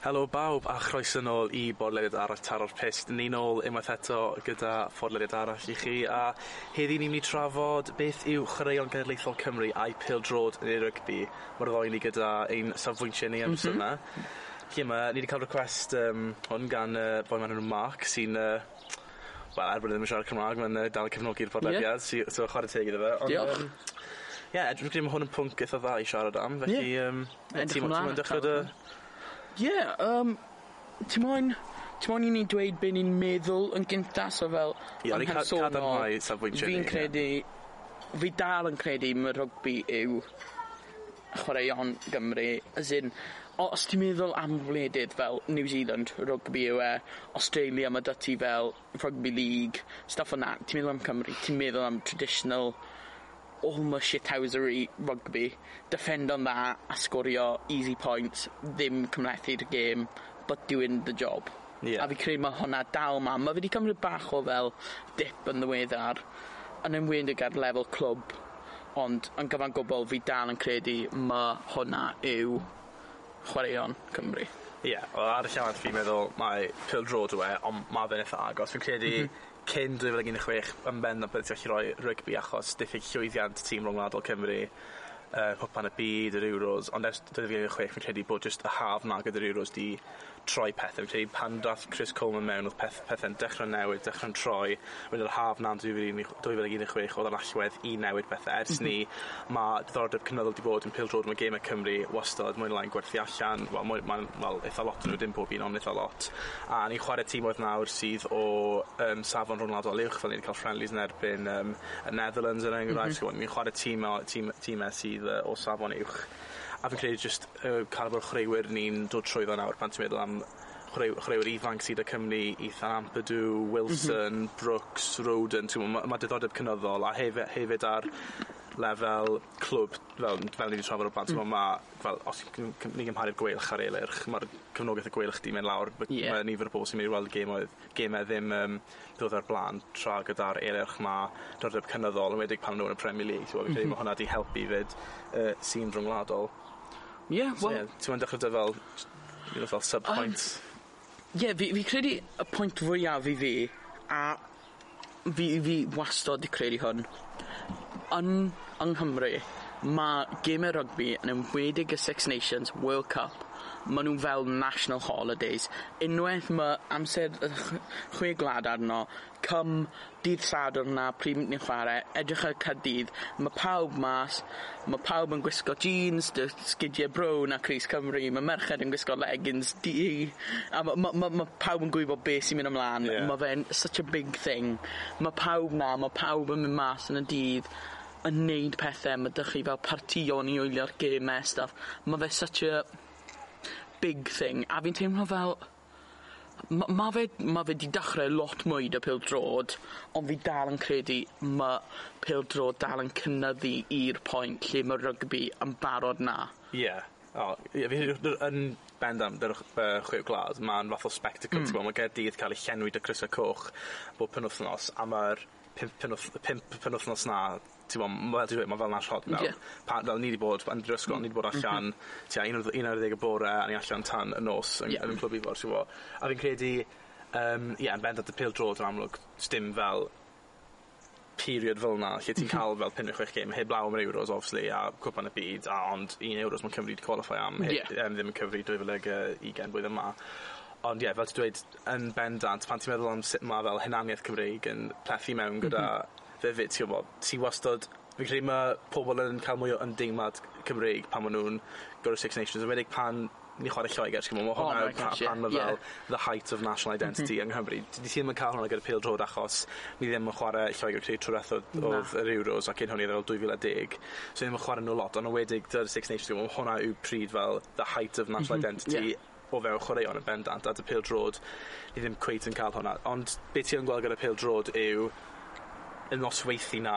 Helo bawb a chroeso nôl i bodlediad arall taro'r pist. Ni nôl unwaith eto gyda phodlediad arall i chi a heddi ni'n mynd i trafod beth yw chwaraeon genedlaethol Cymru a'i pil drod yn ei rygbi. Mae'r ddoi ni gyda ein safbwyntiau ni am mm -hmm. Lle yma, ni wedi cael request um, hwn gan uh, boi man nhw Mark sy'n uh, Wel, er bod ddim yn siarad Cymraeg, mae'n uh, dal yn cefnogi'r podlediad, yeah. so, so chwarae teg iddo fe. Ond, Diolch. Ie, um, yeah, dwi'n credu mae hwn yn pwnc eitha dda i siarad am, felly... Yeah. Um, Edrych ymlaen. Ti'n dechrau Ie um, ti'n moyn Ti'n moyn i ni dweud be' ni'n meddwl yn gynta so fel... Ie o'n i'n cadarnhau safbwyntia ni. Fi'n credu fi dal yn credu mae rygbi yw chwaraeon Gymru as in os ti'n meddwl am wledydd fel New Zealand rugby yw e Australia mae 'dy ti fel rugby league stuff o'n that, ti'n meddwl am Cymru ti'n meddwl am traditional almost shithousery rugby, defend on that a sgorio easy points, ddim cymlethu'r game, but doing the job. Yeah. A fi credu mae hwnna dal ma. Mae wedi cymryd bach o fel dip yn ddiweddar, yn ymwneud ar lefel clwb, ond yn gyfan gwbl fi dal yn credu mae hwnna yw chwaraeon Cymru. Ie, yeah, well, ar y llawn fi'n meddwl mae pildro dwi e, ond mae fe'n eitha agos. Fi'n credu mm -hmm cyn dwy fil ag un deg chwech yn bennaf byddet ti gallu rhoi rygbi achos diffyg llwyddiant tîm rhwngwladol Cymru uh, cwpan y byd yr Euros ond ers dwy fil ag un deg chwech fi'n credu bod just y haf na gyda'r Euros 'di troi pethau. Felly pan dath Chris Coleman mewn, oedd peth, pethau'n dechrau newid, dechrau'n troi. Wedyn yr haf na'n 2016 oedd yn allwedd i newid pethau. Ers mm ni, mhm. mae diddordeb cynyddol wedi bod yn pil drod yma Gema Cymru wastad mwyn lain gwerthu allan. Wel, mae'n ma, well, eitha lot nhw, dim pob un, ond eitha lot. A ni'n chwarae tîm oedd nawr sydd o um, safon rhwngwladol uwch, fel ni'n cael friendlies yn erbyn um, y Netherlands yn enghraifft. Mm -hmm. Ni'n chwarae tîm, tîm, tîm sydd uh, o safon uwch a fi'n credu just uh, calibre chreuwyr ni'n dod trwyddo nawr pan ti'n meddwl am chwaraewyr, ifanc sydd y Cymru, Ethan Ampadu, Wilson, mm -hmm. Brooks, Roden, mae ma diddordeb cynyddol a hefyd, hefyd ar lefel clwb fel, fel ni wedi trafod o blant mm. mae fel, os ni gymharu'r gweilch ar eilirch mae'r cefnogaeth y gweilch di mynd lawr yeah. mae nifer o bobl sy'n mynd i weld gemoedd gemau ddim um, ddod ar blaen tra gyda'r eilirch mae dordeb cynyddol yn wedig pan nhw'n y Premier League so, mm -hmm. mae hwnna di helpu fyd uh, sy'n rhwngwladol Ie, wel... So, ti'n dechrau dy fel, you know, fel sub-point. Ie, yeah, fi, fi credu y pwynt fwyaf i fi, a fi, fi wastod i credu hwn, yn yng Nghymru, mae gemau rugby yn ymwedig y Six Nations World Cup maen nhw fel national holidays. Unwaith mae amser chwe glad arno cym, dydd sadwr na, pryd ni'n chwarae, edrych ar cadydd, mae pawb mas mae pawb yn gwisgo jeans, dy sgidiau brown a Cris Cymru mae merched yn gwisgo leggings, di, a mae ma' ma' ma' pawb yn gwybod beth sy'n mynd ymlaen, yeah. mae fe'n such a big thing. Mae pawb 'na mae pawb yn mynd mas yn y dydd yn neud pethau, mae 'dych chi fel partïon i wylio'r geme a stuff Mae fe such a big thing a fi'n teimlo fel ma' ma' fe ma' fe 'di dechrau lot mwy dy pil drod ond fi dal yn credu ma' pil drod dal yn cynnyddu i'r pwynt lle mae rygbi yn barod na. Ie. O ie fi yn bendam dy'r uh, chwip gwlad mae'n fath o spectacle mm. mae gerdydd cael ei llenwi 'da crysau coch bob penwthnos a ma'r pump penwth, pump penwthnos na, ti'n bod, ma, dwi ma fel na shot mewn. Yeah. Pa, fel ni wedi bod, yn yr ysgol, mm. ni wedi bod allan, mm -hmm. tia, un, un ar ddeg y bore, a ni allan tan y nos, yn, yeah. yn clwb i fod, ti'n bod. A fi'n credu, um, yeah, yn bendant y pil drod yn amlwg, dim fel period fel yna, lle ti'n cael fel 56 game heb law am yr euros, obviously, a cwpan y byd, a ond 1 euros mae'n cyfri wedi qualify am, heb, yeah. um, ddim yn cyfri 2020 blwyddyn yma. Ond ie, yeah, fel ti dweud, yn bendant, pan ti'n meddwl am sut mae fel hynaniaeth Cymreig yn plethu mewn gyda mm -hmm. ddefyd, ti'n gwybod, ti wastod fi'n credu mae pobl yn cael mwy o ymdeimlad Cymreig pan maen nhw'n go Six Nations, yn wedi pan ni chwarae Lloegr, ti'n gwybod, mae hwnna oh, pan, pan mae fel yeah. the height of national identity mm -hmm. yng Nghymru. Ti ddim yn cael hwnna gyda pil drod achos ni ddim yn chwarae Lloegr creu trwreth oedd yr Euros ac un hwnnw ddol 2010. So ddim yn chwarae nhw lot, ond o wedig dy'r Six Nations, mae hwnna yw pryd fel the height of national mm -hmm. identity yeah o fewn chwaraeon yn bendant, a dy pil drod ni ddim cweit yn cael hwnna, ond beth ti'n gweld gyda pil drod yw y nosweithi 'na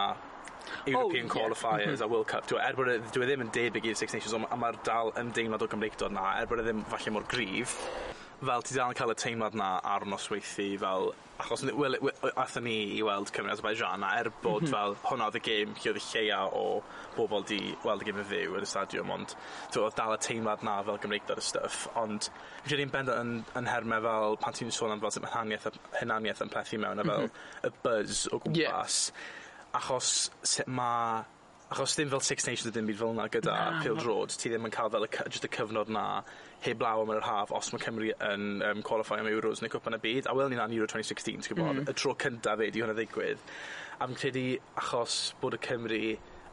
European oh, qualifiers yeah. a World Cup. Dwi, er bod e dyw e ddim yn debyg i'r Six Nations ond mae'r a ma'r dal ymdeimlad o Gymreigdod 'na er bod e ddim falle mor grif fel ti dal yn cael y teimlad na ar nosweithi fel achos ni, wel, athyn ni i weld Cymru Azerbaijan a er bod mm -hmm. fel hwnna oedd y gêm lle oedd y lleia o bobl di weld y gêm yn fyw yn y stadiwm ond oedd dal y teimlad na fel Gymreigdod y stuff ond fi ddim benda yn, yn herme fel pan ti'n sôn am fel sut mae hynaniaeth, hynaniaeth yn plethu mewn a fel mm -hmm. y buzz o gwmpas yeah. achos sut mae achos dim fel Six Nations a dim byd fel yna gyda na, pêl-drod ti ddim yn cael fel y cy- jyst y cyfnod 'na heb law am yr haf os mae Cymru yn um, qualify am Euros neu Cwpan y Byd a wel ni 'na Euro twenty sixteen ti'n gwybod, mm. Y tro cyntaf fe di hwnna ddigwydd a fi'n credu achos bod y Cymru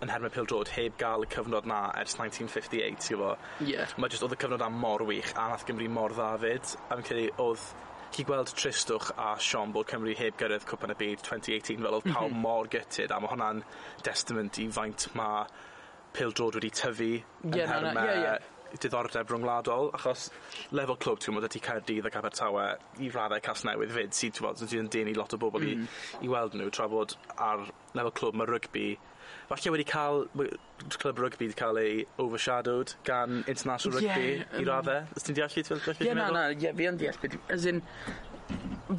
yn herme pêl-drod heb gael y cyfnod 'na ers 1958, ti'n gwybod, t'bo'? Ie. Ma' jyst oedd y cyfnod am mor wych a nath Gymru mor dda 'fyd a fi'n credu oedd 'llu gweld tristwch a Sean bod Cymru heb gyrredd cwpan y byd twenty eighteen fel odd mhm. pawb mor gytid a mae hwnna'n testament i faint mae pêl-drod wedi tyfu... yn Ie na na e ie ie diddordeb rhwngwladol, achos lefel clwb ti'n meddwl, ydi Caerdydd ac Abertawe i raddau Casnewydd 'fyd sy'n ti'n meddwl, sydd yn denu lot o bobl Hmm. ...i mm. i weld nhw, tra bod ar lefel clwb mae rygbi falle wedi cael, mwy clwb rygbi wedi cael ei overshadowed gan international rugby... Ie yym. ...i radde. Ys ti'n deall fi ti'n meddwl? Ie na na ie fi yn deall be' as in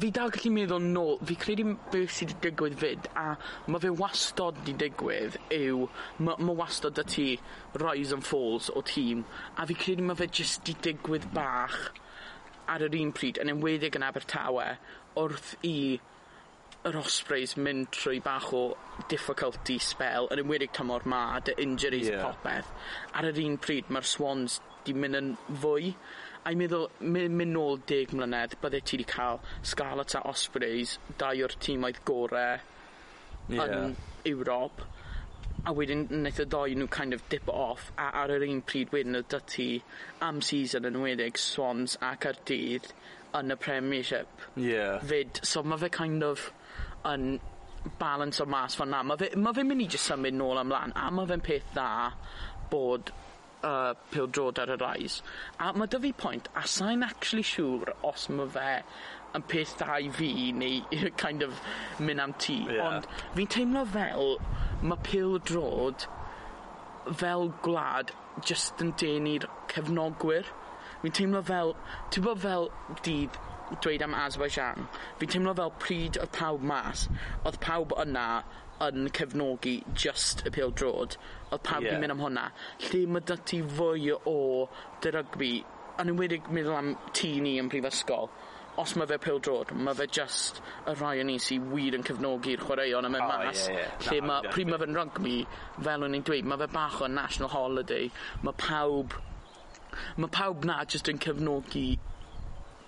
fi dal gallu meddwl nôl, fi credu beth sydd wedi digwydd 'fyd, a mae fe wastod wedi digwydd yw mae ma' wastod y ti rise and falls o tîm, a fi credu mae fe jyst wedi digwydd bach ar yr un pryd, yn enwedig yn Abertawe, wrth i yr Ospreys mynd trwy bach o difficulty spell, yn enwedig tymor 'ma, dy injuries... Ie. ...a popeth. Ar yr un pryd mae'r Swans 'di mynd yn fwy a i'n meddwl my- mynd nôl deg mlynedd bydde ti wedi cael Scarlett a Ospreys, dau o'r tîmoedd gorau Ie. ...yn Ewrop, a wedyn wnaeth y ddoi nhw kind of dip off a ar yr un pryd wedyn oedd 'dy ti am season yn enwedig Swans a Caerdydd yn y Premiership. Ie. 'Fyd so mae fe kind of yn balance o mas fan 'na Mae fe ma' fe mynd i just symud nôl ymlaen, a mae fe'n peth dda bod uh, pêl-drod ar y rise a mae 'dy fi pwynt, a sa'n actually siŵr os mae fe yn peth da i fi neu kind of mynd am ti. Ie. ...ond fi'n teimlo fel mae pêl-drod fel gwlad just yn denu'r cefnogwyr. Fi'n teimlo fel ti'n bod fel dydd dweud am Azerbaijan fi'n teimlo fel pryd oedd pawb mas oedd pawb yna yn cefnogi just y pêl-drod oedd pawb yeah. mynd am hwnna. Lle mae dy ti fwy o dy rygbi, yn ymwedig meddwl am tŷ ni yn prifysgol, os mae fe pil drod, mae fe just y rhai o'n ni sy'n wir yn cefnogi'r chwaraeon am y oh, mas. Yeah, yeah. Lle no, mae, pryd mae fe'n rygbi, fel o'n i'n dweud, mae fe bach o national holiday. Mae pawb, mae pawb na jyst yn cefnogi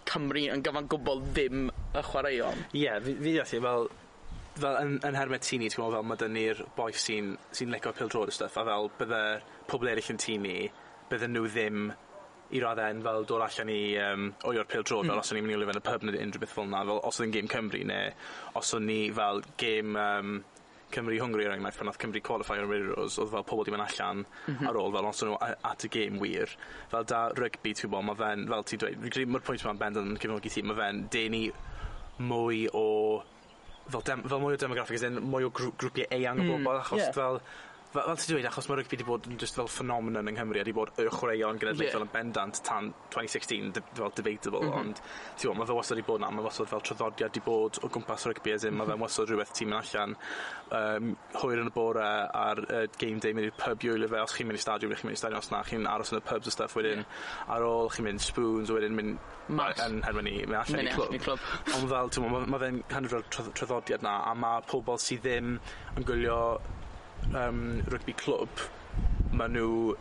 Cymru yn gyfan gwbl ddim y chwaraeon. Ie, yeah, fi, fi fel fel yn yn hermed tŷ ni t'mo' fel mae 'dyn ni'r bois sy'n sy lico pil drod y stuff, a fel bydde pobl eraill yn tŷ ni bydden nhw ddim i radde yn fel dod allan i yym wylio'r pil drod, Hmm. ...fel mm. os o'n i'n mynd i wylio yn y pub neu unrhyw beth fel yna, fel os o'dd e'n gêm Cymru neu os o'n ni fel gêm um, Cymru Hwngari er enghraifft pan nath Cymru qualify am Euros oedd fel pobl 'di mynd allan... M-hm. ...ar ôl fel noson nw a- at y gêm wir fel 'da rygbi ti'n gwybod, mae fe'n fel ti'n dweud fi'n credu ma'r pwynt 'ma yn bendant yn cefnogi ti mae fe'n denu mwy o fel dem- fel mwy o demographic as in mwy o grw grwpiau eang o bobl, Hmm ie. ...achos fel fel, fel ti dweud, achos mae rygbi wedi bod yn just fel ffenomenon yng Nghymru, a wedi bod y chwaraeon genedlaethol yeah. yn bendant tan 2016, fel debatable, mm -hmm. ond ti'n bod, mae fe wastad wedi bod na, mae wastad fel traddodiad wedi bod o gwmpas rygbi, as in, mae fe mhm. wastad rhywbeth ti'n mynd allan, um, hwyr yn y bore ar uh, game day, mynd i'r pub i wylio fe, os chi'n mynd i stadiwm, chi'n mynd i stadiwm, os na, chi'n aros yn y pubs a stuff wedyn, yeah. ar ôl chi'n mynd spoons, wedyn mynd yn herfyn ni, mynd allan i clwb. clwb. Ond fel, ti'n bod, mae fe'n kind of traddodiad na, a mae pobl sydd ddim yn gwylio um, rygbi clwb ma' nhw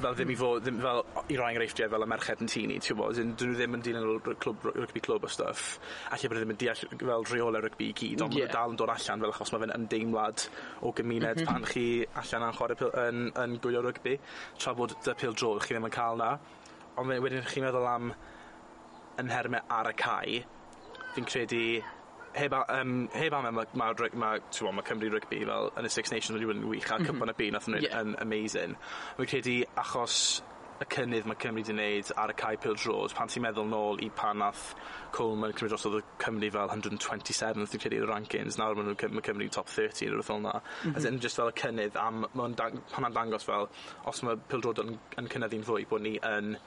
fel ddim i fod ddim fel i rai enghreifftiau fel y merched yn tînu ti'n 'dyn 'dyn nhw ddim yn dilyn ry- clwb ry- rygbi clwb a stwff. Alle bod nw ddim yn deall fel rheolau rygbi i gyd ond... Ie. ...ma' dal yn dod allan fel achos mae fe'n ymdeimlad o gymuned mhm. pan chi allan yn chwarae pêl yn yn gwylio rygbi tra bod 'dy pil dro, chi ddim yn cael 'na. Ond we- wedyn chi'n meddwl am yn nherme ar y cae fi'n credu heb a- yym heb mae ma' ma' ry- ma' ma' Cymru Rygbi fel yn y Six Nations wedi bod yn wych a Cwpan y Byd nathon nw yn amazing. Fi'n credu achos y cynnydd mae Cymru 'di wneud ar y Cae pil drod, pan ti'n meddwl nôl i pan nath Coleman cymryd drosodd y Cymru fel hundred and twenty seventh fi'n credu y rankings nawr ma' nw'n Cy- ma' Cymru'n top 30 ne' rhywbeth fel yna. As in just fel y cynnydd a m- ma' o'n dang- hwnna'n dangos fel os mae pil drod yn yn cynyddu'n fwy bod ni yn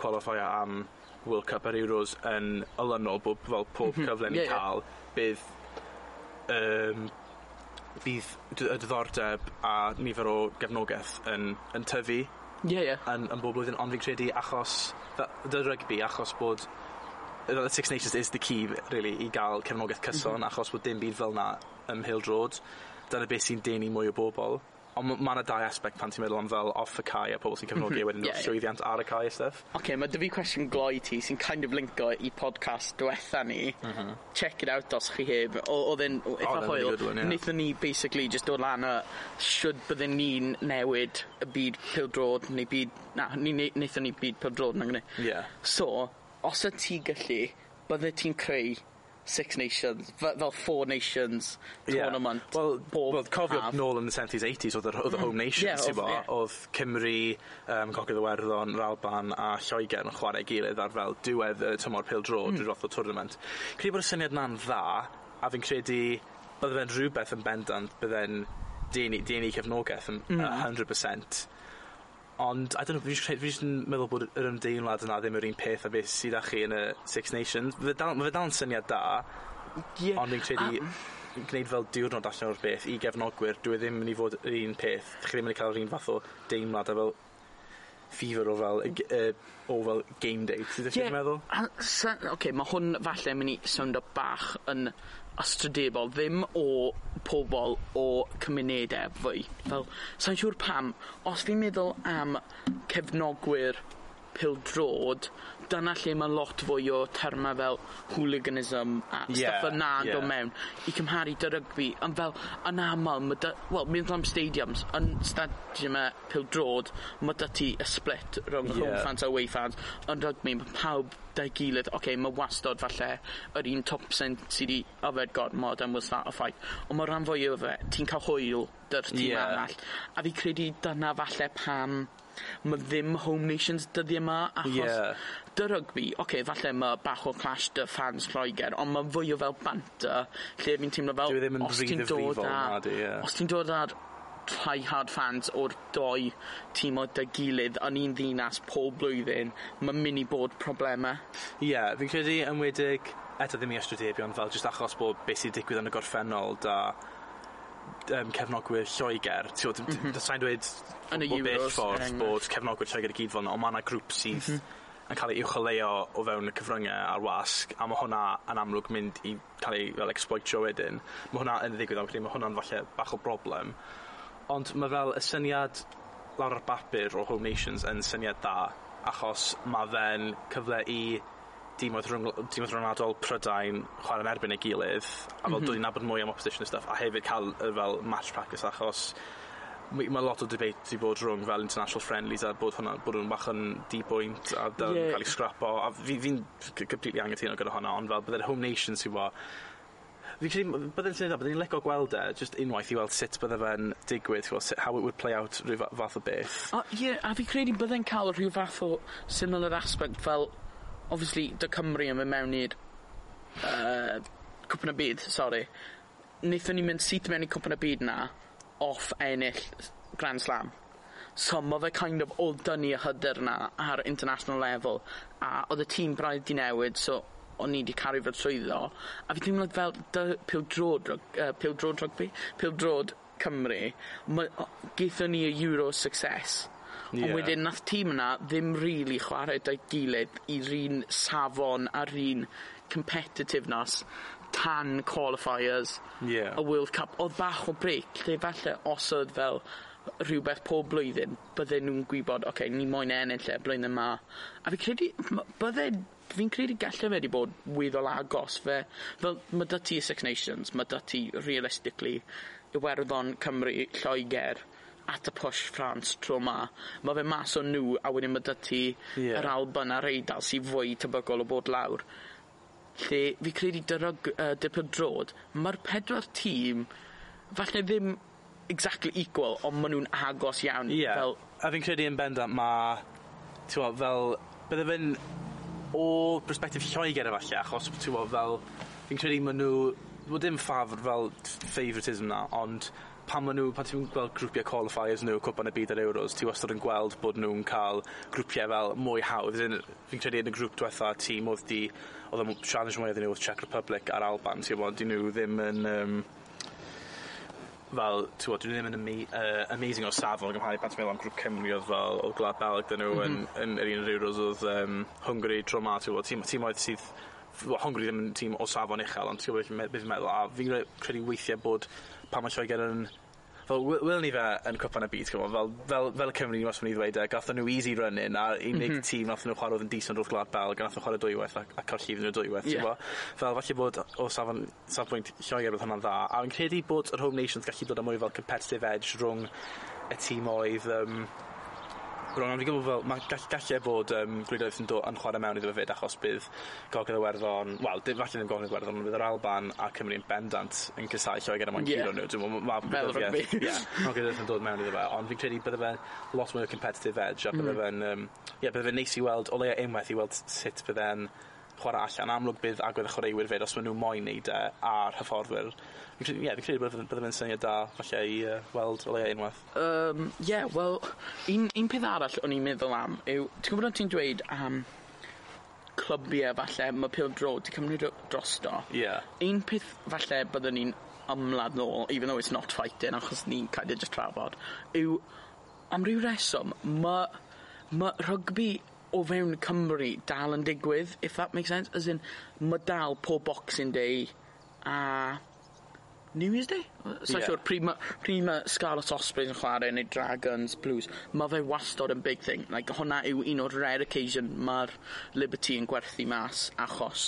qualifier am World Cup a'r Euros yn olynol bob fel pob cyfle ni'n ca'l bydd um, bydd dy- y diddordeb a nifer o gefnogaeth yn yn tyfu. Ie ie. Yn yn bob blwyddyn, ond fi'n credu achos fe- dy rygbi achos bod the Six Nations is the key really, i gael cefnogaeth cyson mhm. achos bod dim byd fel 'na ym mhêl-drod. Dyna beth sy'n denu mwy o bobl Ond mae yna dau aspect pan ti'n meddwl am fel off y cae a pobl sy'n cefnogi a wedyn y llwyddiant ar y cae a stuff. Ok, mae dy fi cwestiwn gloi ti sy'n kind of linko i podcast diwetha ni. M-hm. Check it out os chi heb. O- odd e'n o- itha hwyl. One, yeah. Naethon ni basically just dod lan a shwd bydden ni'n newid y byd pildrod neu byd... Na, ni ne- naethon ni byd pildrod na gynnu. Ie. So, os y ti gallu, bydde ti'n creu Six Nations, fel Four Nations tournament. Yeah. Wel, pob well, cofio half. nôl yn the 70s, 80s oedd y mm. Home Nations, yeah, oedd, yeah. oedd Cymru, um, Cogydd Iwerddon, Ralban a Lloegr yn chwarae gilydd ar fel diwedd y tymor pil dro mm. drwy'r roth o tournament. Credu bod y syniad na'n dda, a fi'n credu bydde fe'n rhywbeth yn bendant, bydde'n denu, denu cefnogaeth yn mm. 100%. Ond I dunno fi jys credu fi jyst yn meddwl bod yr ymdeimlad yna ddim yr un peth a beth sydd â chi yn y Six Nations. Fydd dal ma' fe dal yn syniad da. Ie. Ond fi'n credu gwneud fel diwrnod allan o'r beth i gefnogwyr dwi e ddim yn mynd i fod yr un peth. Chi ddim yn mynd i cael yr un fath o deimlad a fel fever o fel y g- yy o fel game day. Ti 'da chi'n meddwl? Ie. A sa- oce ma' hwn falle mynd i sowndo bach yn ystrydebol ddim o pobl o cymunedau fwy. Fel sa'n siŵr pam. Os fi'n meddwl am cefnogwyr pildrod, dyna lle mae lot fwy o terma fel hooliganism a yeah, stuff yna yn yeah. dod mewn i cymharu dy rygbi. Ond fel, yn aml, mae dy... Wel, mynd am stadiums, yn stadium pêl-drod, mae dy ti y split rhwng yeah. home fans a away fans. Yn rygbi, mae pawb da'i gilydd, oce, okay, mae wastod falle yr un top cent sydd wedi yfed gormod am was that a fight. Ond mae rhan fwy o fe, ti'n cael hwyl dy'r tîm yeah. arall. A fi credu dyna falle pam mae ddim home nations dyddi yma achos... Ie. ...dy rygbi oce okay, falle mae bach o clash 'dy fans Lloegr, ond mae fwy o fel banter lle fi'n teimlo fel... Dyw e ddim yn rhy ddifrifol nadi ie. Os ti'n dod ar rhai hard fans o'r doi tîm o dy gilydd yn un ddinas pob blwyddyn mae'n mynd i bod problemau. Ie yeah, fi'n credu enwedig eto ddim i ystradiebion fel jyst achos bod beth sy'n digwydd yn y gorffennol 'da um, cefnogwyr Lloegr, ti'n gwybod, mm -hmm. sa'n dweud yn y Euros, ffordd bod cefnogwyr Lloegr i gyd fel yna, ond mae yna grŵp sydd mm -hmm. yn cael ei uwcholeo o fewn y cyfryngau a'r wasg, a mae hwnna yn amlwg mynd i cael ei fel, exploitio wedyn. Mae hwnna yn ddigwydd, ond mae hwnna'n falle bach o broblem. Ond mae fel y syniad lawr ar bapur o Home Nations yn syniad da, achos mae fe'n cyfle i dimoedd rhwng, dimoedd rhwngwladol Prydain chwarae yn erbyn ei gilydd a fel mm -hmm. dod i nabod mwy am opposition a stuff a hefyd cael y fel match practice achos mae ma lot o debate wedi bod rhwng fel international friendlies a bod hwnna bod nhw'n bach yn dibwynt a dal yeah. cael ei scrapo a fi'n fi, fi completely angytuno gyda hwnna ond fel bydde'r Home Nations sy'n bo Fi'n credu, byddai'n syniad, byddai'n lego gweld e, just unwaith i weld sut bydde fe'n digwydd, sut, how it would play out rhyw fath o beth. O, oh, ie, yeah, a fi'n credu byddai'n cael rhyw fath o similar aspect fel obviously dy Cymru yn mynd mewn i'r uh, Cwpyn y byd sori. Nethon ni mynd syth mewn i Cwpyn y byd 'na off ennill Grand Slam. So mae fe kind of old dynnu y hyder 'na ar international level a oedd y tîm braidd 'di newid so o'n i 'di cario fy trwyddo. A fi teimlo fel dy- pêl-drod ryg- pildrod pêl-drod Cymru. Ma' o- ni y Euro success. Ie. Ond wedyn nath tîm yna ddim rili chwarae 'da'i gilydd i'r un safon a'r un competitiveness tan qualifiers... Ie. ...y World Cup Oedd bach o break, lle falle os oedd fel rhywbeth pob blwyddyn bydden nhw'n gwybod oce okay, ni moyn ennill lle blwyddyn yma. a fi credu m- bydde fi'n credu galle fe wedi bod weddol agos fe fel mae 'dy ti y Six Nations mae 'dy ti realistically Iwerddon Cymru Lloegr at y push France tro 'ma Mae fe mas o nhw a wedyn mae 'dy ti... Ie. ...yr Alban a'r Eidal sy'n fwy tebygol o bod lawr lle fi credu dy ryg- yy dipyn-drod ma'r pedwar tîm falle ddim exactly equal ond maen nhw'n agos iawn Ie. fel... A fi'n credu yn bendant ma' t'mo' fel bydde fe'n o berspectif Lloegr efalle achos ti'n t'mo' fel fi'n credu maen nhw, wel dim ffafr fel favouritism 'na ond pan maen nhw, pan ti'n gweld grwpiau qualifiers nhw, cwpan y byd a'r Euros, ti wastad yn gweld bod nhw'n cael grwpiau fel mwy hawdd. As in, fi'n credu yn y grŵp diwetha tîm oedd di, oedd yn challenge mwy iddyn nhw oedd Czech Republic a'r Alban, ti'n bod, dyn nhw ddim yn... Um, fel, ti'n bod, dyn nhw ddim yn ama uh, amazing o safon gymharu pan ti'n meddwl am grŵp Cymru oedd fel o Gwlad Belg dyn nhw mm -hmm. yn, mhm. yn yr un yr Euros oedd um, Hungary tro ma, ti'n bod, tîm, tîm oedd sydd well, Hongri ddim yn tîm o safon uchel, ond ti'n gwybod beth fi'n meddwl, a fi'n credu weithiau bod pan mae Lloegr yn fel, welwn ni fe yn cwpan y byd, fel, fel, fel, fel y Cymru, os fi'n i ddweud, e, gathen nhw easy run-in, a unig mm -hmm. tîm nath nhw chwarae oedd yn dison wrth glad bel, gan nhw chwarae dwywaith a, a cael llif nhw dwywaith, yeah. Fel, falle bod o safon, safbwynt Lloegr oedd hwnna'n dda, a fi'n credu bod yr Home Nations gallu dod â mwy fel competitive edge rhwng y tîm oedd um, Rŵan ond fi'n gwybod fel mae gall gallu e bod um, gwleidyddiaeth yn do- yn chwarae mewn iddo fe 'fyd achos bydd gogledd Iwerddon wel dim falle ddim gogledd Iwerddon bydd yr Alban a Cymru yn bendant yn cysau Lloegr a Manceinion nhw dwi me'wl ma' ma' fel rygbi. ie ma' gwleidyddiaeth yn dod mewn iddo fe ond fi'n credu bydde fe lot mwy o competitive edge a bydde mm. fe'n um, yeah, bydde fe'n neis i weld o leia unwaith i weld sut bydde'n chwarae allan. Amlwg bydd agwedd y chwaraewyr 'fyd os maen nhw moyn neud e a'r hyfforddwyr Ie, yeah, fi'n credu bydde, bydde fe'n syniad da, falle, i uh, weld o leia unwaith. Um, yeah, wel, un, un peth arall o'n i'n meddwl am yw, ti'n gwybod ti'n dweud am clybiau falle mae pil dro ti'n cymryd drosto. Ie. Yeah. Un peth falle byddwn ni'n ymladd nôl, even though it's not fighting, achos ni'n cael ei just trafod, yw am ryw reswm, mae ma rygbi o fewn Cymru dal yn digwydd, if that makes sense, as in, mae dal pob boxing day a New Year's Day? Sa'n siwr, pryd mae pryd ma' Scarlett Osbourne yn chwarae neu Dragons Blues mae fe wastod yn big thing like hwnna yw un o'r rare occasion mae'r Liberty yn gwerthu mas achos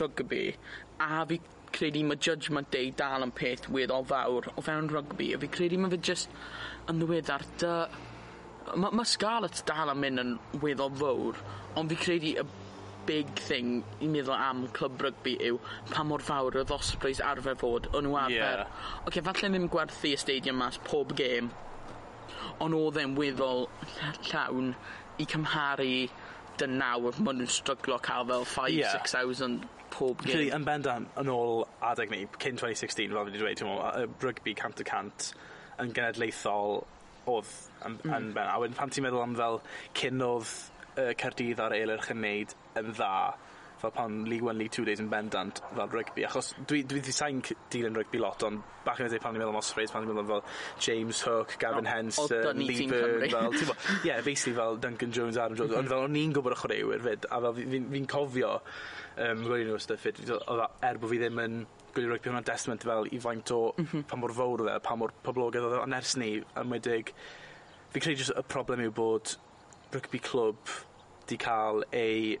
rugby. a fi credu mae Judgment Day dal yn peth weddol fawr o fewn rugby. a fi credu mae fe just yn ddiweddar dy Mae ma' Scarlett dal yn mynd yn weddol fawr, ond fi credu y big thing i meddwl am clwb rygbi yw pa mor fawr oedd Ospreys arfer fod. O'n nhw arfer... Yeah. Oce, okay, falle ddim gwerthu y stadium mas pob gêm, ond oedd e'n weddol llawn i cymharu dy nawr maen nhw'n stryglo cael fel 5-6,000 yeah. pob gêm. Felly, yn bendant, yn ôl adeg ni, cyn 2016, fel fi wedi dweud, rygbi cant y cant yn genedlaethol oedd yn, mm. yn ben. A wedyn pan ti'n meddwl am fel cyn oedd uh, Cerdydd a'r eilyrch yn neud yn dda, fel pan League One, League Two days yn bendant fel rygbi, achos dwi, dwi di sai'n dilyn rygbi lot, ond bach yn pan ni'n meddwl am Ospreys, pan ni'n meddwl fel James Hook, Gavin no, Henson, Lee Byrne, fel, ti'n bod, yeah, basically fel Duncan Jones, Adam Jones, ond fel o'n i'n gwybod y chwaraewyr fyd, a fel fi'n fi, fi cofio, um, gwylio nhw stuff fyd, er bod fi ddim yn gwylio rygbi hwnna'n testament fel i faint o mm -hmm. pa mor fawr oedd e, pa mor poblogaidd oedd e, ond ers ni, yn fi credu jyst y problem yw bod rygbi clwb 'di cael ei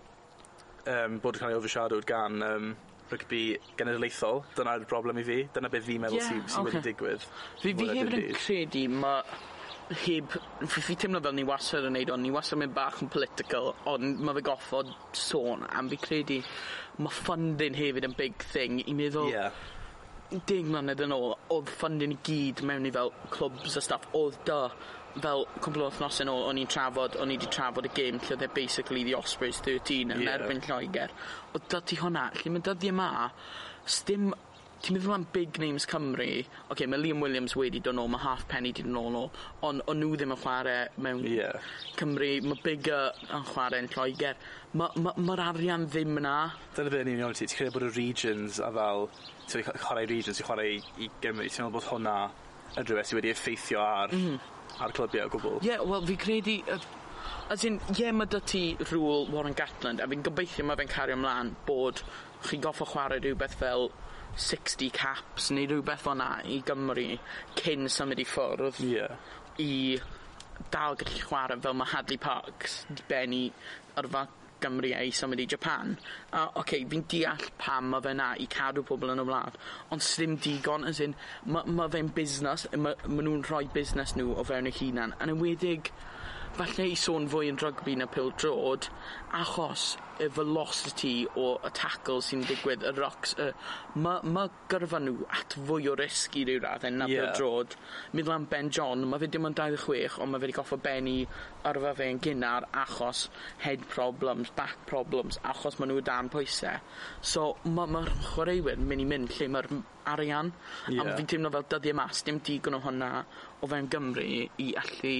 um, bod yn cael ei overshadowed gan um, rygbi genedlaethol, dyna'r broblem i fi, dyna beth fi'n meddwl yeah, sy'n sy okay. wedi digwydd. Fi fi hefyd yn credu mae heb fi fi teimlo fel ni wastad yn neud ond ni wastad mynd bach yn political ond mae fe goffod sôn am fi credu mae funding hefyd yn big thing i meddwl... yeah deg mlynedd yn ôl oedd funding i gyd mewn i fel clwbs a stuff oedd 'da fel cwbl o thnos yn ôl, o'n i'n trafod o'n i wedi trafod y gêm lle oedd e basically the Ospreys thirteen yn yeah. erbyn Lloegr. odd 'da ti hwnna lle mae dyddie yma, stym, ti'n meddwl am big names Cymru oce okay, mae Liam Williams wedi dod nôl half penny wedi dod nôl ond o'n nhw ddim yn chwarae mewn... yeah. ...Cymru mae bigger yn chwarae yn Lloegr. Mae'r ma' ma' arian ddim yna. Dyna beth ni'n iawn ti ti'n credu bod y regions a fel ti'n chwarae regions i chwarae i Gymru ti'n meddwl bod hwnna yn rhywbeth sydd wedi effeithio ar mm. ar clybiau o gwbl ie yeah, wel fi credu Uh, as in ie yeah, mae dy ti rŵl Warren Gatland a fi'n gobeithio mae fe'n cario ymlaen bod chi'n goffo chwarae rhywbeth fel 60 caps neu rhywbeth o'na i Gymru cyn symud i ffwrdd yeah. i dal gallu chwarae fel mae Hadley Parks di benni ar fath Gymru a i symud i Japan. A oce, okay, fi'n deall pam mae fe 'na i cadw pobl yn y wlad ond sdim digon as in mae ma' fe'n busnes mae ma' nhw'n rhoi busnes nhw o fewn eu hunan yn enwedig falle i sôn fwy yn rygbi na pil drod, achos y velocity o y tackle sy'n digwydd, y rocks, y mae ma' gyrfa nhw at fwy o risg i ryw radde na Ie. pil drod. Meddwl am Ben John, mae fe dim ond dau ddeg chwech ond mae fe wedi goffod bennu yrfa fe yn gynnar achos head problems, back problems achos ma' nhw o dan pwysau. So mae'r ma' ma'r chwaraewyr mynd i mynd lle mae'r arian, arian a fi'n teimlo fel dyddiau mas, dim digon o hwnna o fewn Gymru i allu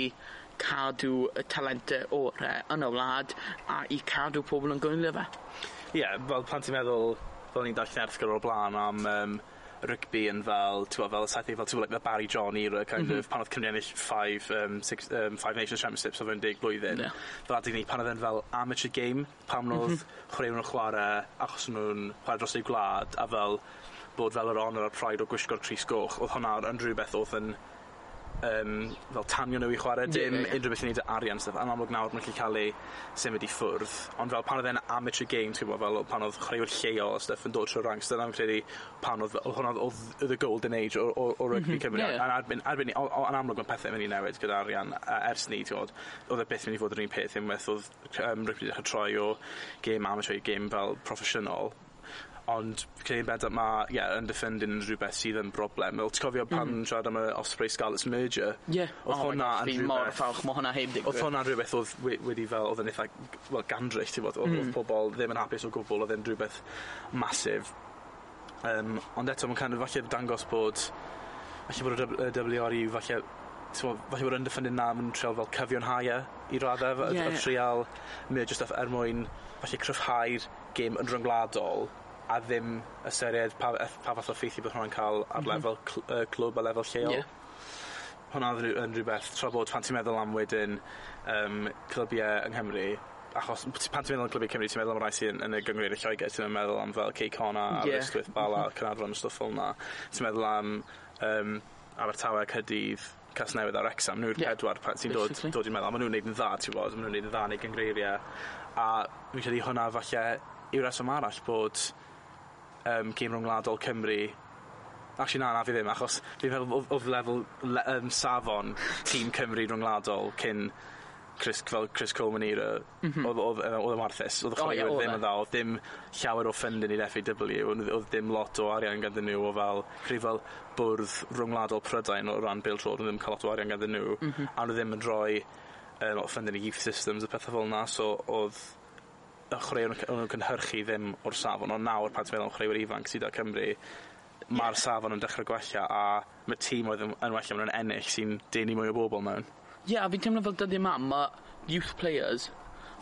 cadw y talente ore yn y wlad a i cadw pobl yn gwylio fe. Ie, yeah, fel pan ti'n meddwl, fel ni'n darllen erthgyr o'r blaen am um, rygbi yn fel, ti'n fel, saith fel, ti'n like, the Barry John era, kind mm -hmm. of, pan oedd Cymru ennill five, um, six, um, five Nations Championships o fewn deg blwyddyn. Yeah. Fel adeg ni, pan oedd yn fel amateur game, pan mhm. oedd mm -hmm. chwaraewn nhw'n chwarae, achos nhw'n chwarae dros eu gwlad, a fel, bod fel yr honor a'r pride o gwisgo'r Tris Goch, oedd hwnna yn rhywbeth oedd yn um, fel tanio nhw i chwarae, dim yeah, yeah. unrhyw beth i wneud â arian stuff. Yn amlwg nawr mae'n gallu cael ei symud i ffwrdd, ond fel pan oedd e'n amateur game, ti'n gwybod, fel pan oedd chwaraewyr lleol a stuff yn dod trwy'r ranks, dyna'n credu pan oedd hwnna oedd the golden age o, o, o rugby mm -hmm. Cymru. Yeah, yeah. Arbyn, arbyn, o, o, yn amlwg mae pethau mynd i newid gyda arian ers ni, ti'n gwybod, oedd e beth mynd i fod yr un peth unwaith oedd um, rugby dechrau troi o game amateur i game fel proffesiynol Ond credu bydda ma' ie yn diffinding yn rhywbeth sydd yn broblem. Wel, ti'n cofio mm. pan mm. siarad am y Osprey Scarlet's Merger? Ie. Oedd oh hwnna yn rhywbeth... mor falch, mae hwnna heb digwydd. Oedd hwnna'n rhywbeth oedd we, wedi fel, oedd yn eitha, wel, gandrych, ti'n bod, oedd mm. pobl ddim yn hapus o gwbl, oedd yn rhywbeth masif. Um, ond eto, mae'n kind of falle dangos bod, falle bod y WRU, falle Bo, falle bod yn dyffynnyn na yn treol fel cyfion haiau e i raddau yeah. y trial neu stuff er mwyn falle cryfhau'r gêm yn rhyngwladol a ddim ystyried pa, pa fath o ffeithi bod hwnna'n cael ar mm -hmm. lefel cl uh, clwb a lefel lleol. Yeah. Hwnna yn rhywbeth, tra bod pan ti'n meddwl am wedyn um, clybiau yng Nghymru, achos pan ti'n meddwl am clybiau Cymru, ti'n meddwl am rai sy'n yn y gyngred y Lloegr, ti'n meddwl am fel Cey Cona, yeah. Aberystwyth, Bala, mm -hmm. Cynadron, stwff fel yna. Ti'n meddwl am um, Abertawe, Cydydd, Casnewydd a Wrexham, nhw'r yeah. pedwar pan ti'n dod, dod i'n meddwl, maen nhw'n neud yn dda, ti'n bod, maen nhw'n neud yn dda neu gyngreiriau, a fi'n credu hwnna falle yw reswm arall bod um, gêm rhwngwladol Cymru, actually na, na fi ddim, achos fi'n meddwl oedd odd lefel le- um, safon tîm Cymru rhwngwladol cyn Chris fel Chris Coleman era oedd odd odd Oedd odd warthus. Odd y O, ie, chwaraewyr oedd ddim e. yn dda, oedd dim llawer o ffundin i'r FAW, oedd odd dim lot o arian ganddyn nhw o fel credu fel bwrdd rhwngwladol Prydain o ran Bill Trod, oedd ddim cael lot o arian ganddyn nhw, mhm. a oedd ddim yn rhoi um, lot o funding i youth systems a pethau fel yna, so oedd y chwaraeon yn cynhyrchu ddim o'r safon, ond nawr pan ti'n meddwl am chwaraewyr ifanc sydd â Cymru, mae'r safon yn dechrau gwella a mae tîm oedd yn wella, mae'n ennill sy'n denu mwy o bobl mewn. Ie, yeah, a fi'n teimlo fel dyddiau mam, mae youth players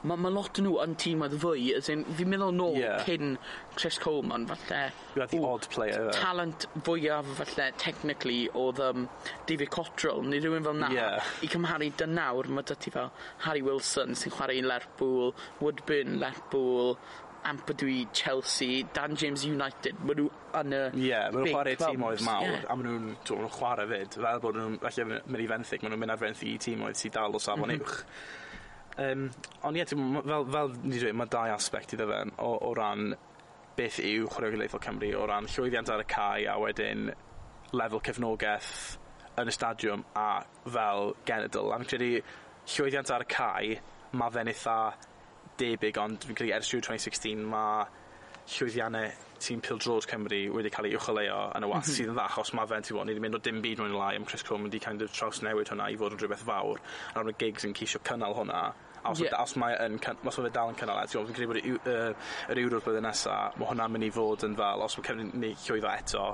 mae ma' lot o nhw yn tîm oedd fwy as in fi'n meddwl nôl Ie. cyn Chris Coleman falle You had the odd player there. talent fwyaf falle technically oedd um, David Cottrell neu rhywun fel 'na Ie. i cymharu dy nawr mae 'dy ti fel Harry Wilson sy'n chwarae i Lerpwl Woodburn Lerpwl Ampadwy Chelsea Dan James United ma' nhw yn y Ie, ma' nhw'n big chwarae tîmoedd clubs, mawr, ie. a ma' nhw'n t'wo' ma' nhw'n chwarae 'fyd, fel bod nhw'n falle mynd i fenthyg, ma' nhw'n mynd ar fenthyg i tîmoedd sydd dal o safon uwch. Mhm. Um, ond ie, t'm' ma' fel fel ni dweud mae dau aspect iddo fe o o ran beth yw chwaraeolaethol Cymru o ran llwyddiant ar y cae a wedyn lefel cefnogaeth yn y stadiwm a fel genedl. A fi'n credu llwyddiant ar y cae mae fe'n eitha debyg ond fi'n credu ers Rhiw twen'y sixteen llwyddiannau tîm Pildrod Cymru wedi cael ei uwchleo yn y was, mm -hmm. sydd yn dda, achos mae fe'n bod, ni wedi mynd o dim byd mwyn lai am Chris Coleman wedi kind of traws newid hwnna i fod yn rhywbeth fawr. A rhan y gigs yn ceisio cynnal hwnna, a os, yeah. os mae yn, os mae fe dal yn cynnal e, ti'n credu bod yr uh, Euros blwyddyn nesaf, mae hwnna'n mynd i fod yn fel, os mae Cymru ni llwyddo eto,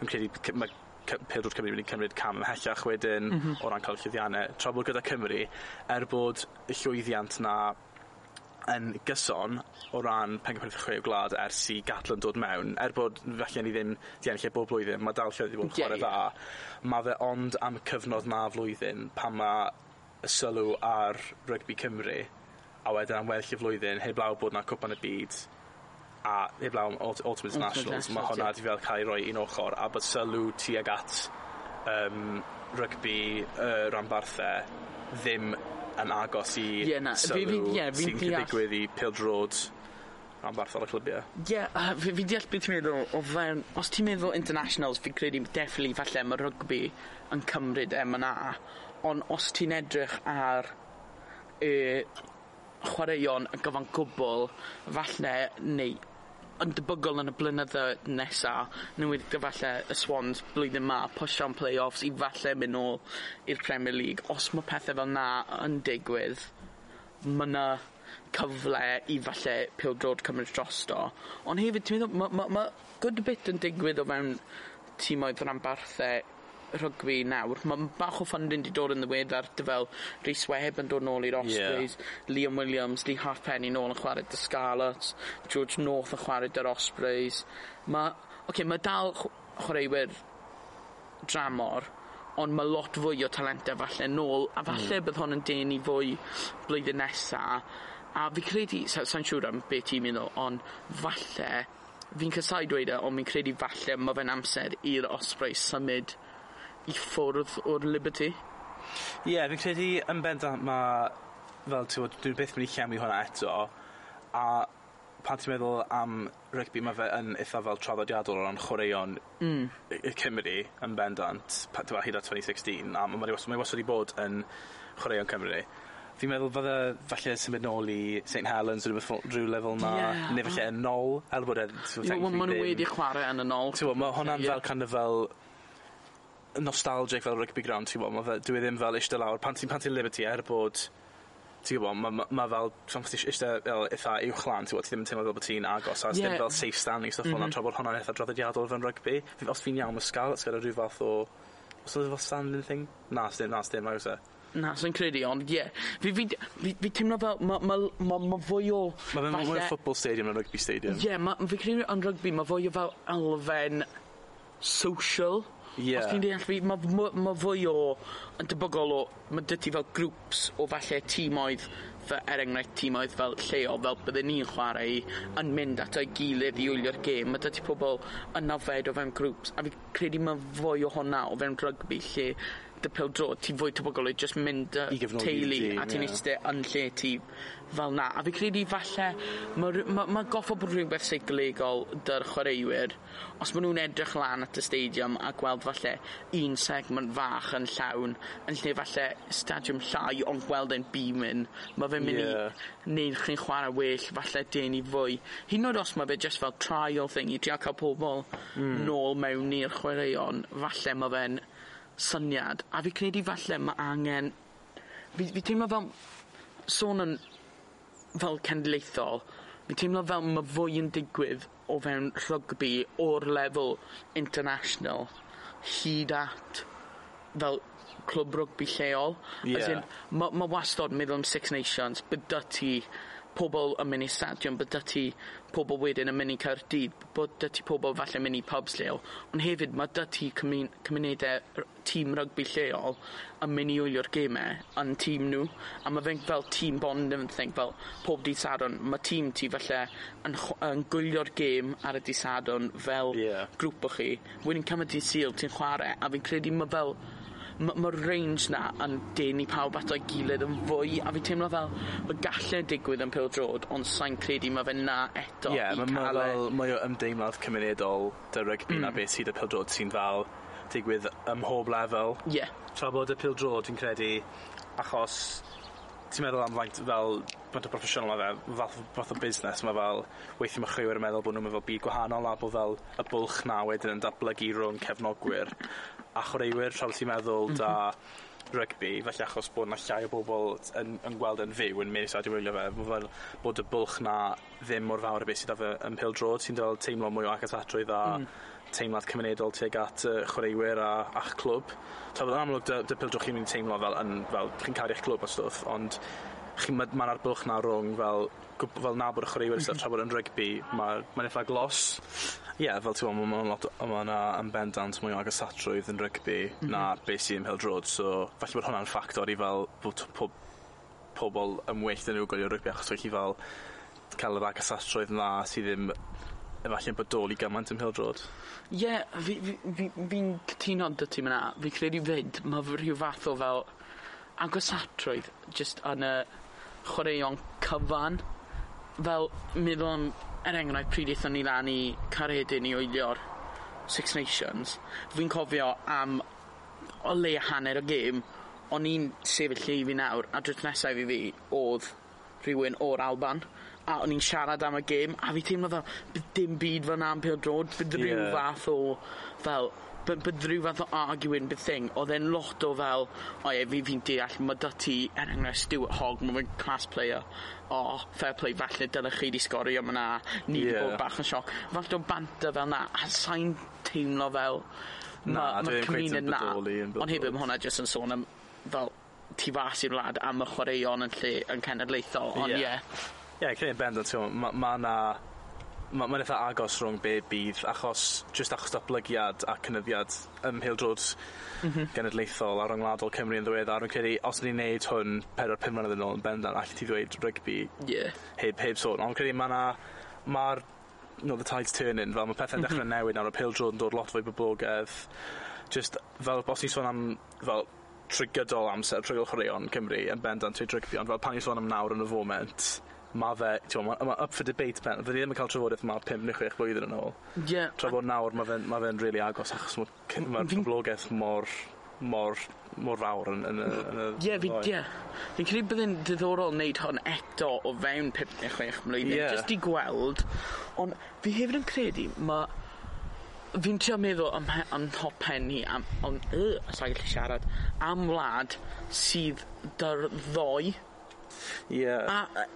yn credu mae Pildrod Cymru wedi cymryd cam ymhellach wedyn mm -hmm. o ran cael llwyddiannau. Tra bod gyda Cymru, er bod y llwyddiant na yn gyson o ran pencampwriaeth y chwe gwlad ers i Gatland dod mewn, er bod felly ni ddim 'di ennill e bob blwyddyn, mae dal lle wedi bod yn chwarae dda, mae fe ond am y cyfnod 'na flwyddyn pan mae y sylw ar rygbi Cymru, a wedyn am weddill y flwyddyn heb law bod 'na cwpan y byd a heblaw am Ult- Ultimate Internationals, ma' hwnna wedi fel cael ei roi un ochr a bod sylw tuag at um, rygbi uh, ranbarthau ddim yn agos i yeah, na, sylw yeah, sy'n gallu digwydd i pildrod am barthol y clybiau. Ie, yeah, uh, fi, fi deall beth ti'n meddwl o fewn... Os ti'n meddwl internationals, fi'n credu definitely falle mae rygbi yn cymryd em yna. ond os ti'n edrych ar e, y chwaraeon yn gyfan gwbl, falle neu yn debygol yn y blynydde nesa nhw wedi gyfalle y Swans blwyddyn 'ma pwsio am play-offs i falle mynd nôl i'r Premier League. Os mae pethau fel 'na yn digwydd mae yna cyfle i falle pêl-drod cymryd drosto. Ond hefyd ti'n meddwl mae ma' ma' good bit yn digwydd o fewn tîmoedd ranbarthau rygbi nawr, mae'n bach o funding wedi dod yn ddiweddar, dy fel Rhys Webb yn dod nôl i'r Ospreys, yeah. Liam Williams, Lee Halfpenny nôl yn chwarae dy Scarlets, George North yn chwarae dy'r Ospreys. Mae, okay, mae dal chwaraewyr dramor, ond mae lot fwy o talentau falle nôl, a hmm. falle mm. bydd hon yn denu fwy blwyddyn nesaf, a fi credu, sa'n sa siŵr am beth ti'n meddwl, ond falle, fi'n cysau dweud e, ond fi'n credu falle mae fe'n amser i'r osprey symud i ffwrdd o'r Liberty? Ie, yeah, fi'n credu yn bendant mae, fel ti'n bod, dwi'n beth mynd i llenwi hwnna eto, a pan ti'n meddwl am rygbi, mae fe yn eitha fel traddodiadol o ran chwaraeon mm. y Cymru yn bendant, pan hyd at 2016, a mae wastad, mae wastad wedi bod yn chwaraeon Cymru. Fi'n meddwl fydde falle symud nôl i St Helens rhywbeth rhyw lefel na, yeah. neu falle yn nôl, el er bod e... Mae nhw wedi chwarae yn y nôl. Mae hwnna'n fel kind of fel nostalgic fel rugby ground, ti'n gwybod, fe, dwi e ddim fel eistedd lawr, pan ti'n pan ti'n Liberty, er bod, ti'n gwybod, mae ma, ma fel, ti'n gwybod, eistedd fel eitha uwchlan, ti'n gwybod, ti ddim yn teimlo fel bod ti'n agos, a yeah. ddim fel safe standing, stuff mm -hmm. fel na, mhm. tra bod hwnna'n eitha droddediadol fe'n rugby. Os fi'n iawn, mae Scarlett's gyda rhyw fath o, os oedd fel standing thing? Na, sdim, na, sdim, mae Na, sy'n credu, ond ie. Yeah. Fi, fi, fi, fi teimlo fel, mae ma, ma, ma fwy o... Mae fe'n mwy o football stadium na rugby stadium. Ie, yeah, fi credu yn rugby, mae fwy o fel elfen social Yeah. Os ti'n deall fi mae ma' ma' fwy o yn debygol o mae 'dy ti fel grwps o falle tîmoedd fe, er enghraifft tîmoedd fel lleol fel bydden ni'n chwarae i yn mynd at o'i gilydd i wylio'r gêm Mae 'dy ti pobl yn nafed o fewn grwps, a fi credu mae fwy o hwnna o fewn rygbi lle dy pêl-dro ti'n fwy tebygol i just mynd â... Teulu ...a ti'n yeah. eistedd yn lle ti fel 'na a fi credu falle mae ma' ma' goffo bod rhywbeth seicolegol 'dy'r chwaraewyr os maen nhw'n edrych lan at y stadium a gweld falle un segment fach yn llawn yn lle falle stadiwm llai ond gweld e'n beaming mae fe'n mynd yeah. i... ...neud chi'n chwarae well falle denu fwy Hyn oed os mae fe just fel trial thing i drio cael pobl mm. ...nôl mewn i'r chwaraeon falle mae fe'n syniad a fi credu falle ma' angen fi fi teimlo fel sôn yn fel cenedlaethol fi teimlo fel mae fwy yn digwydd o fewn rhygbi o'r lefel international hyd at fel clwb rwgbi lleol. yeah. mae ma' wastod meddwl am Six Nations bydd ti pobl yn mynd i stadiwm, bod 'dy ti pobl wedyn yn mynd i Caerdydd, bod 'dy ti pobl falle mynd i pubs lleol. Ond hefyd mae 'dy ti cymunedau tîm rygbi lleol yn mynd i wylio'r gemau yn tîm nhw a mae fe'n fel tîm bond yn think fel pob di Sadwrn. Mae tîm ti falle yn yn gwylio'r gêm ar y di Sadwrn fel... yeah. ...grŵp o chi. Wedyn cymryd dydd Sul ti'n chwarae a fi'n credu mae fel ma' range 'na yn denu pawb ato'i gilydd yn fwy a fi teimlo fel y gallu digwydd yn pêl-drod ond sa'n credu mae fe 'na eto yeah, i ma' cael e mae o ymdeimlad cymunedol dy rygbi mm. 'na beth sydd y pêl-drod sy'n fel digwydd ym mhob lefel. Ie. Tra bod y pêl-drod fi'n credu achos ti'n meddwl am faint fel faint o broffesiynol mae fe fath fath o busnes mae fel weithio mae chwioryr yn meddwl bod nhw'n meddwl byd gwahanol a bod fel y bwlch 'na wedyn yn datblygu rhwng cefnogwyr a chwaraewyr rhyl ti'n meddwl mhm. da rygbi, felly achos bod na llai o bobl yn, yn gweld yn fyw yn mynd i sadio wylio fe, bod, fel, bod y bwlch na ddim mor fawr y beth sydd â fe yn pil drod, sy'n dal teimlo mwy o agatadrwydd a mm teimlad cymunedol tuag at uh, chwaraewyr a a'ch clwb. Ta fydd yn amlwg dy, dy pildwch chi'n mynd teimlo fel, yn, fel chi'n cael eich clwb a stwff, ond chi ma' ma'r arpwch 'na rhwng fel fel nabod y chwaraewyr sy tra bod yn rygbi mae'n ma eitha glos. Ie yeah, fel ti'n meddwl, mae'n lot o ma' 'na yn bendant mwy o agosodrwydd yn rygbi mm -hmm. na beth sy'n ym pêl-drod so falle bod hwnna'n ffactor i fel bod t- pob pobol ymwellt yn nw gwylio rygbi achos bo' chi fel cael yr agosodrwydd 'na sydd ddim efallai'n bodoli gymaint ym pêl-drod. Ie fi fi fi fi'n cytuno 'dy ti ma' fi credu 'fyd mae fy rhyw fath o fel agosatrwydd just yn y chwaraeon cyfan fel meddwl am er enghraifft pryd eithon ni lan i Caredin i wylio'r Six Nations fi'n cofio am o le hanner y gêm o'n i'n sefyll lle i fi nawr a drwy'r nesaf i fi oedd rhywun o'r Alban a o'n i'n siarad am y gêm a fi teimlo fel bydd dim byd fel na am pêl drod bydd yeah. rhyw fath o fel by- bydd rhyw fath o arguing bydd thing, oedd e'n lot o fel, o ie, fi fi'n deall, mae dy ti, er enghraifft, Stuart Hogg, ma' fe'n class player, o, fair play, falle dylech chi 'di sgori man 'na, ni yeah. bod bach yn sioc. Falle o banter fel 'na, a sai'n teimlo fel Na, dyw e ma'r ddim cweit cymuned yn 'na, bodoli yn ond hefyd mae hwnna jyst yn sôn am fel tu fas i'r wlad am y chwaraeon yn lle yn cenedlaethol, ond Ie. ie. Ie, creu yn bendant, t'mo', ma' ma' 'na mae'n ma' eitha agos rhwng be' bydd achos jyst achos datblygiad a cynyddiad ym pêl-drod... Mhm. ...genedlaethol a ryngwladol Cymru yn ddiweddar fi'n credu os ni'n neud hwn pedwar pum mlynedd yn ôl yn bendant allet ti ddweud rygbi... Ie. ...heb heb sôn ond credu ma' 'na ma'r you the tide's turning fel ma' pethe'n... Mhm. ...dechre newid nawr a pêl-drod yn dod lot fwy boblogaidd just fel os ni'n sôn am fel trigydol amser trigol chwaraeon Cymru yn bendant trwy drygbi ond fel pan ni'n sôn am nawr yn y foment mae fe, ti'n ma, ma up for debate pen, fyddi ddim yn cael trafodaeth ma 5 neu 6 blwyddyn yn ôl. Ie. Yeah. Tra bod nawr mae fe'n ma fe really agos achos mae'r ma poblogaeth mor mor, mor fawr yn, yn, yn y Ie, fi, ie. Fi'n credu byddai'n diddorol wneud hwn eto o fewn 5 neu 6 mlynedd, yeah. just i gweld, ond fi hefyd yn credu mae fi'n trio meddwl am, am hop top penni am, am yy, sa'n gallu siarad am wlad sydd dy'r ddoi yeah. a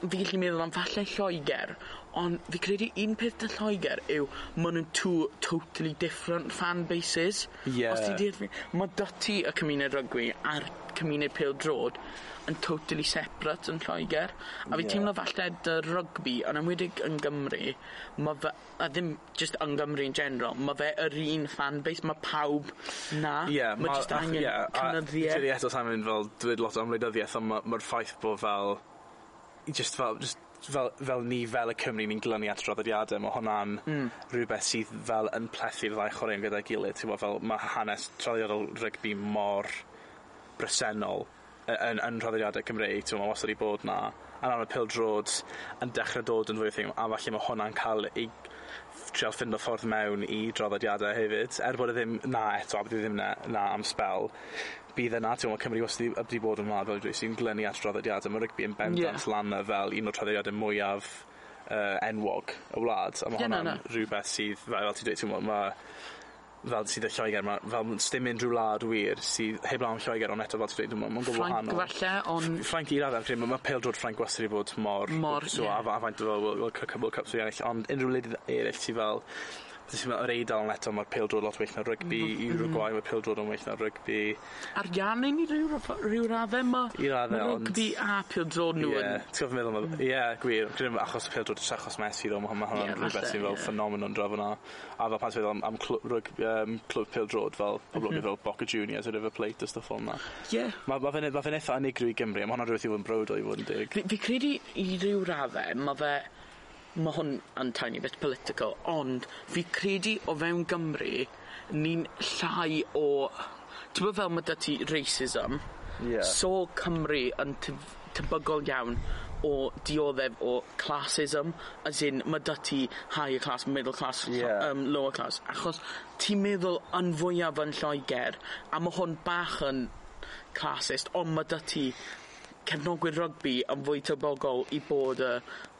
fi gallu meddwl am falle Lloegr, ond fi credu un peth dy Lloegr yw maen nhw'n two totally different fan bases. Ie. Os ti deall fi? Ma' 'dy y cymuned rygbi a'r cymuned pêl-drod yn totally separate yn Lloegr. a fi fi'n teimlo falle 'dy rygbi yn enwedig yn Gymru mae fe a ddim just yn Gymru in general mae fe yr un fan base mae pawb 'na. Ie. Ma' just angen ie, a Fi credu eto sa'n mynd fel dweud lot o ymwleidyddiaeth, ond mae'r ma' ma'r ffaith bo' fel just fel just fel fel ni fel y Cymru ni'n glynu at draddodiade mae hwnna'n... mm. ...rhywbeth sydd fel yn plethu'r ddau chwaraeon gyda'i gilydd t'mo' fel mae hanes traddodiadol rygbi mor bresennol y- yn yn nhraddodiade Cymreig t'mo' ma' wastad i bod 'na a nawr ma' pil drod yn dechrau dod yn fwy o thing a falle mae hwnna'n cael ei trial o ffordd mewn i draddodiade hefyd er bod e ddim 'na eto a bydd e ddim 'na 'na am spel bydd yna, ti'n gwbod, Cymru wastad wedi bod yn wlad fel dwi sy'n glynu at draddodiadau. Mae rygbi yn bendant yeah. lan fel un o'r traddodiadau mwyaf uh, enwog y wlad. A mae yeah, hwnna'n no, rhywbeth sydd, fel, fel ti'n dweud, ti'n gwbod, mae fel sydd y Lloegr, mae fel sdim unrhyw wlad wir sydd heb lawn Lloegr, ond eto fel ti'n dweud, mae'n gwbl wahanol. Ffranc falle, ond... Ffranc i'r adeg, mae ma pel drod Ffranc wastad i bod mor... Mor, ie. So, yeah. a faint o fel, wel, cybl cyps o ennill, ond unrhyw wledydd eraill sydd fel, t'mo' yr yn eto mae'r pêl-drod lot well na rygbi i Uruguay mae'r pêl-drod yn well na rygbi. Ariannin i ryw raff- ryw radde ma'... I radde ond... rygbi a pil drod nw yn... Ti'n ti meddwl ma' ie gwir credu achos y pêl-drod achos Messi ddo mae hwnna hwnna'n rwbeth sy'n fel ffenomenon draw fan 'na a fel pan ti'n meddwl am am clw- ryg- yym clwb pêl-drod fel poblogaeth mhm. fel Boca Juniors y River Plate a stuff fel yna. Ie. Mae ma' fe'n e- ma' fe'n itha unigryw i Gymru a ma' hwnna'n rhywbeth i fod yn browd o i fod yn dig. Fi fi credu i ryw radde ma' fe mae hwn yn tiny bit political ond fi credu o fewn Gymru ni'n llai o t'mo' fel mae 'dy ti racism? Ie. So Cymru yn teb- tebygol iawn o dioddef o classism as in mae 'dy ti higher class middle class... Ie. um, lower class achos ti'n meddwl yn fwyaf yn Lloegr, a mae hwn bach yn classist ond mae 'dy ti cefnogwyr rygbi yn fwy tebygol i bod y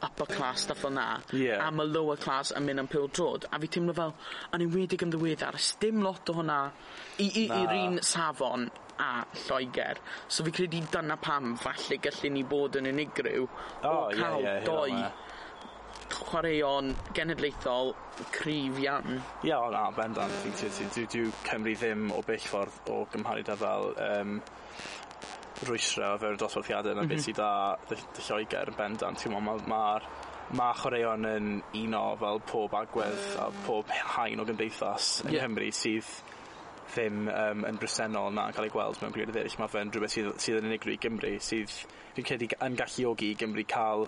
upper class stuff fel 'na. Ie. A ma' lower class yn mynd yn pil drod A fi teimlo fel yn enwedig yn ddiweddar dim lot o hwnna i i... Na. ...i'r un safon a Lloegr. So fi credu dyna pam falle gallu ni bod yn unigryw o ca'l dou chwaraeon genedlaethol cryf iawn. Ie, o na, bendant. Dwi dwi dwi dwi Cymru ddim o bell ffordd o gymharu 'da fel um, rwystra o fewn dosbarthiadau yna mm -hmm. beth mhm. sydd â dy, dy Lloegr yn bendant. Ti'n mae'r ma, ma, chwaraeon yn uno fel pob agwedd a pob hain o gymdeithas yng yeah. Nghymru sydd ddim um, yn bresennol na yn cael ei gweld mewn gwirionedd eraill. Mae fe'n rhywbeth sydd, sydd yn unigryw i Gymru, sydd fi'n credu yn galluogi i Gymru cael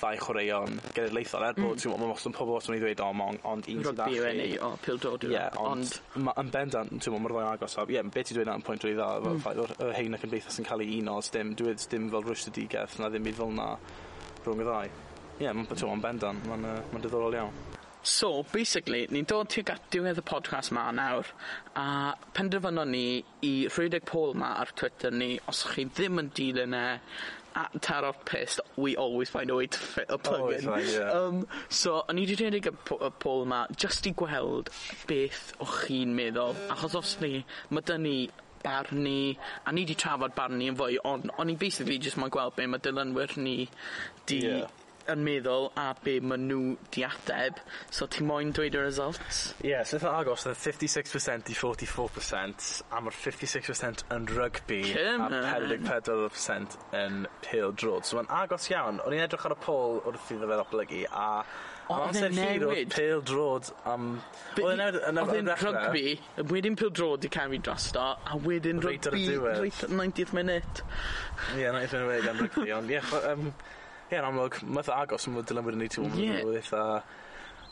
ddau chwaraeon genedlaethol er bod mm. ti'n meddwl, pobl os yn ei ddweud o mong, ond un sy'n ddachu. Rugby yw o pil pildod yw. Ie, ond, ond yn bendant, ti'n meddwl, mae'r ddau agos. Ie, yeah, beth i dweud na'n pwynt rwy'n dda, mm. o'r y hein ac yn beithas yn cael ei uno, dim, dwi'n e dim fel rwys y digeth, na ddim byd fel na rhwng y ddau. Ie, yeah, mae'n bendant, mae'n uh, diddorol iawn. So basically ni'n dod tuag at diwedd y podcast 'ma nawr a penderfynon ni i rhedeg pôl 'ma ar Twitter ni os chi ddim yn dilyn e at tarot pissed we always find a way to fit a plug in. Find, yeah. um, so o'n i wedi rhedeg y, po y poll 'ma just i gweld beth o'ch chi'n meddwl achos os ni mae 'dyn ni barnu a ni wedi trafod barnu yn fwy ond o'n i basically just mae'n gweld be' mae dilynwyr ni 'di yeah yn meddwl a be maen nhw 'di ateb so ti moyn dweud y results? Ie yeah, so itha agos o'dd fifty six percent i forty four percent a mae'r 56% percent yn rygbi a pedwar deg pedwar percent yn pêl-drod so mae'n agos iawn o'n i'n edrych ar y pôl wrth iddo fe ddatblygu a Am amser hir oedd pêl-drod am... Oedd e'n newid yn yr rygbi, wedyn pêl-drod i camu drosto, a wedyn rygbi... Reit ar y diwedd. 90th minute. Ie, 90th minute am rygbi, ond ie, Ie, yn amlwg, mae'n agos yn fod dilynwyr ni ti'n mwyn eitha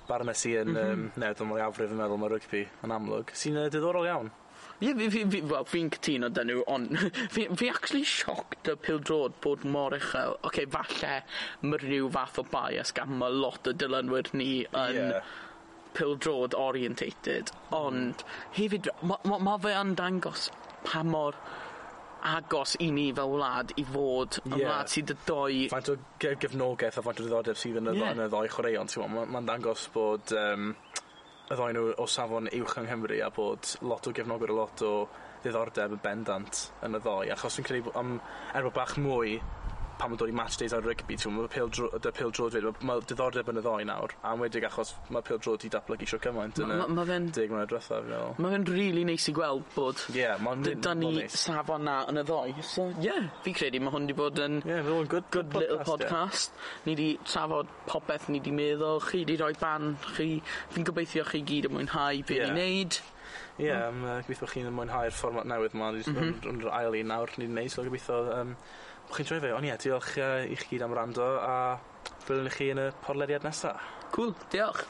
barnes i yn mm -hmm. um, newid yn mwy afrif yn meddwl mae rygbi yn amlwg. Sy'n uh, diddorol iawn. Ie, yeah, fi, fi, well, fi'n cytuno dyn nhw, ond fi, fi actually sioct y pildrod bod mor uchel. Oce, okay, falle mae rhyw fath o bias gan mae lot o dilynwyr ni yn yeah. pildrod orientated, ond hefyd, mae ma, ma fe yn dangos pa mor agos i ni fel wlad i fod yn yeah. wlad sydd y doi... Faint o gef gefnogaeth a faint o ddiddordeb sydd yn y, yeah. yn y ddoi chwaraeon, ti'n Mae'n dangos bod um, y ddoi nhw o safon uwch yng Nghymru a bod lot o gefnogwyr a lot o ddiddordeb yn bendant yn y ddoi. Achos fi'n credu, am, er bod bach mwy pan mae'n dod i match days ar rygbi, t'mo' ma' pêl-dro- 'da pêl-droed ma' ma' diddordeb yn y ddoi nawr, a enwedig achos mae pêl-drod i datblygu shwt cymaint yn y... Ma' ma' fe'n... ...deg mlynedd dwetha fi'n meddwl. Ma' fe'n really neis i gweld bod... Ie ma'n 'da ni safon 'na yn y ddoi, so ie yeah, fi credu mae hwn wedi bod yn... Ie ma' fe'n good good little podcast. Ni wedi trafod popeth ni wedi meddwl chi wedi rhoi ban, chi fi'n gobeithio chi gyd yn mwynhau be' ni'n neud. Ie um, uh, gobeithio chi'n mwynhau'r fformat newydd 'ma ni 'di mhm. ail un nawr ni'n 'di neud so gobeithio Um, Bo' chi'n troi fe ond ie diolch uh, i chi gyd am rando a welwn i chi yn y podlediad nesa. cool, diolch.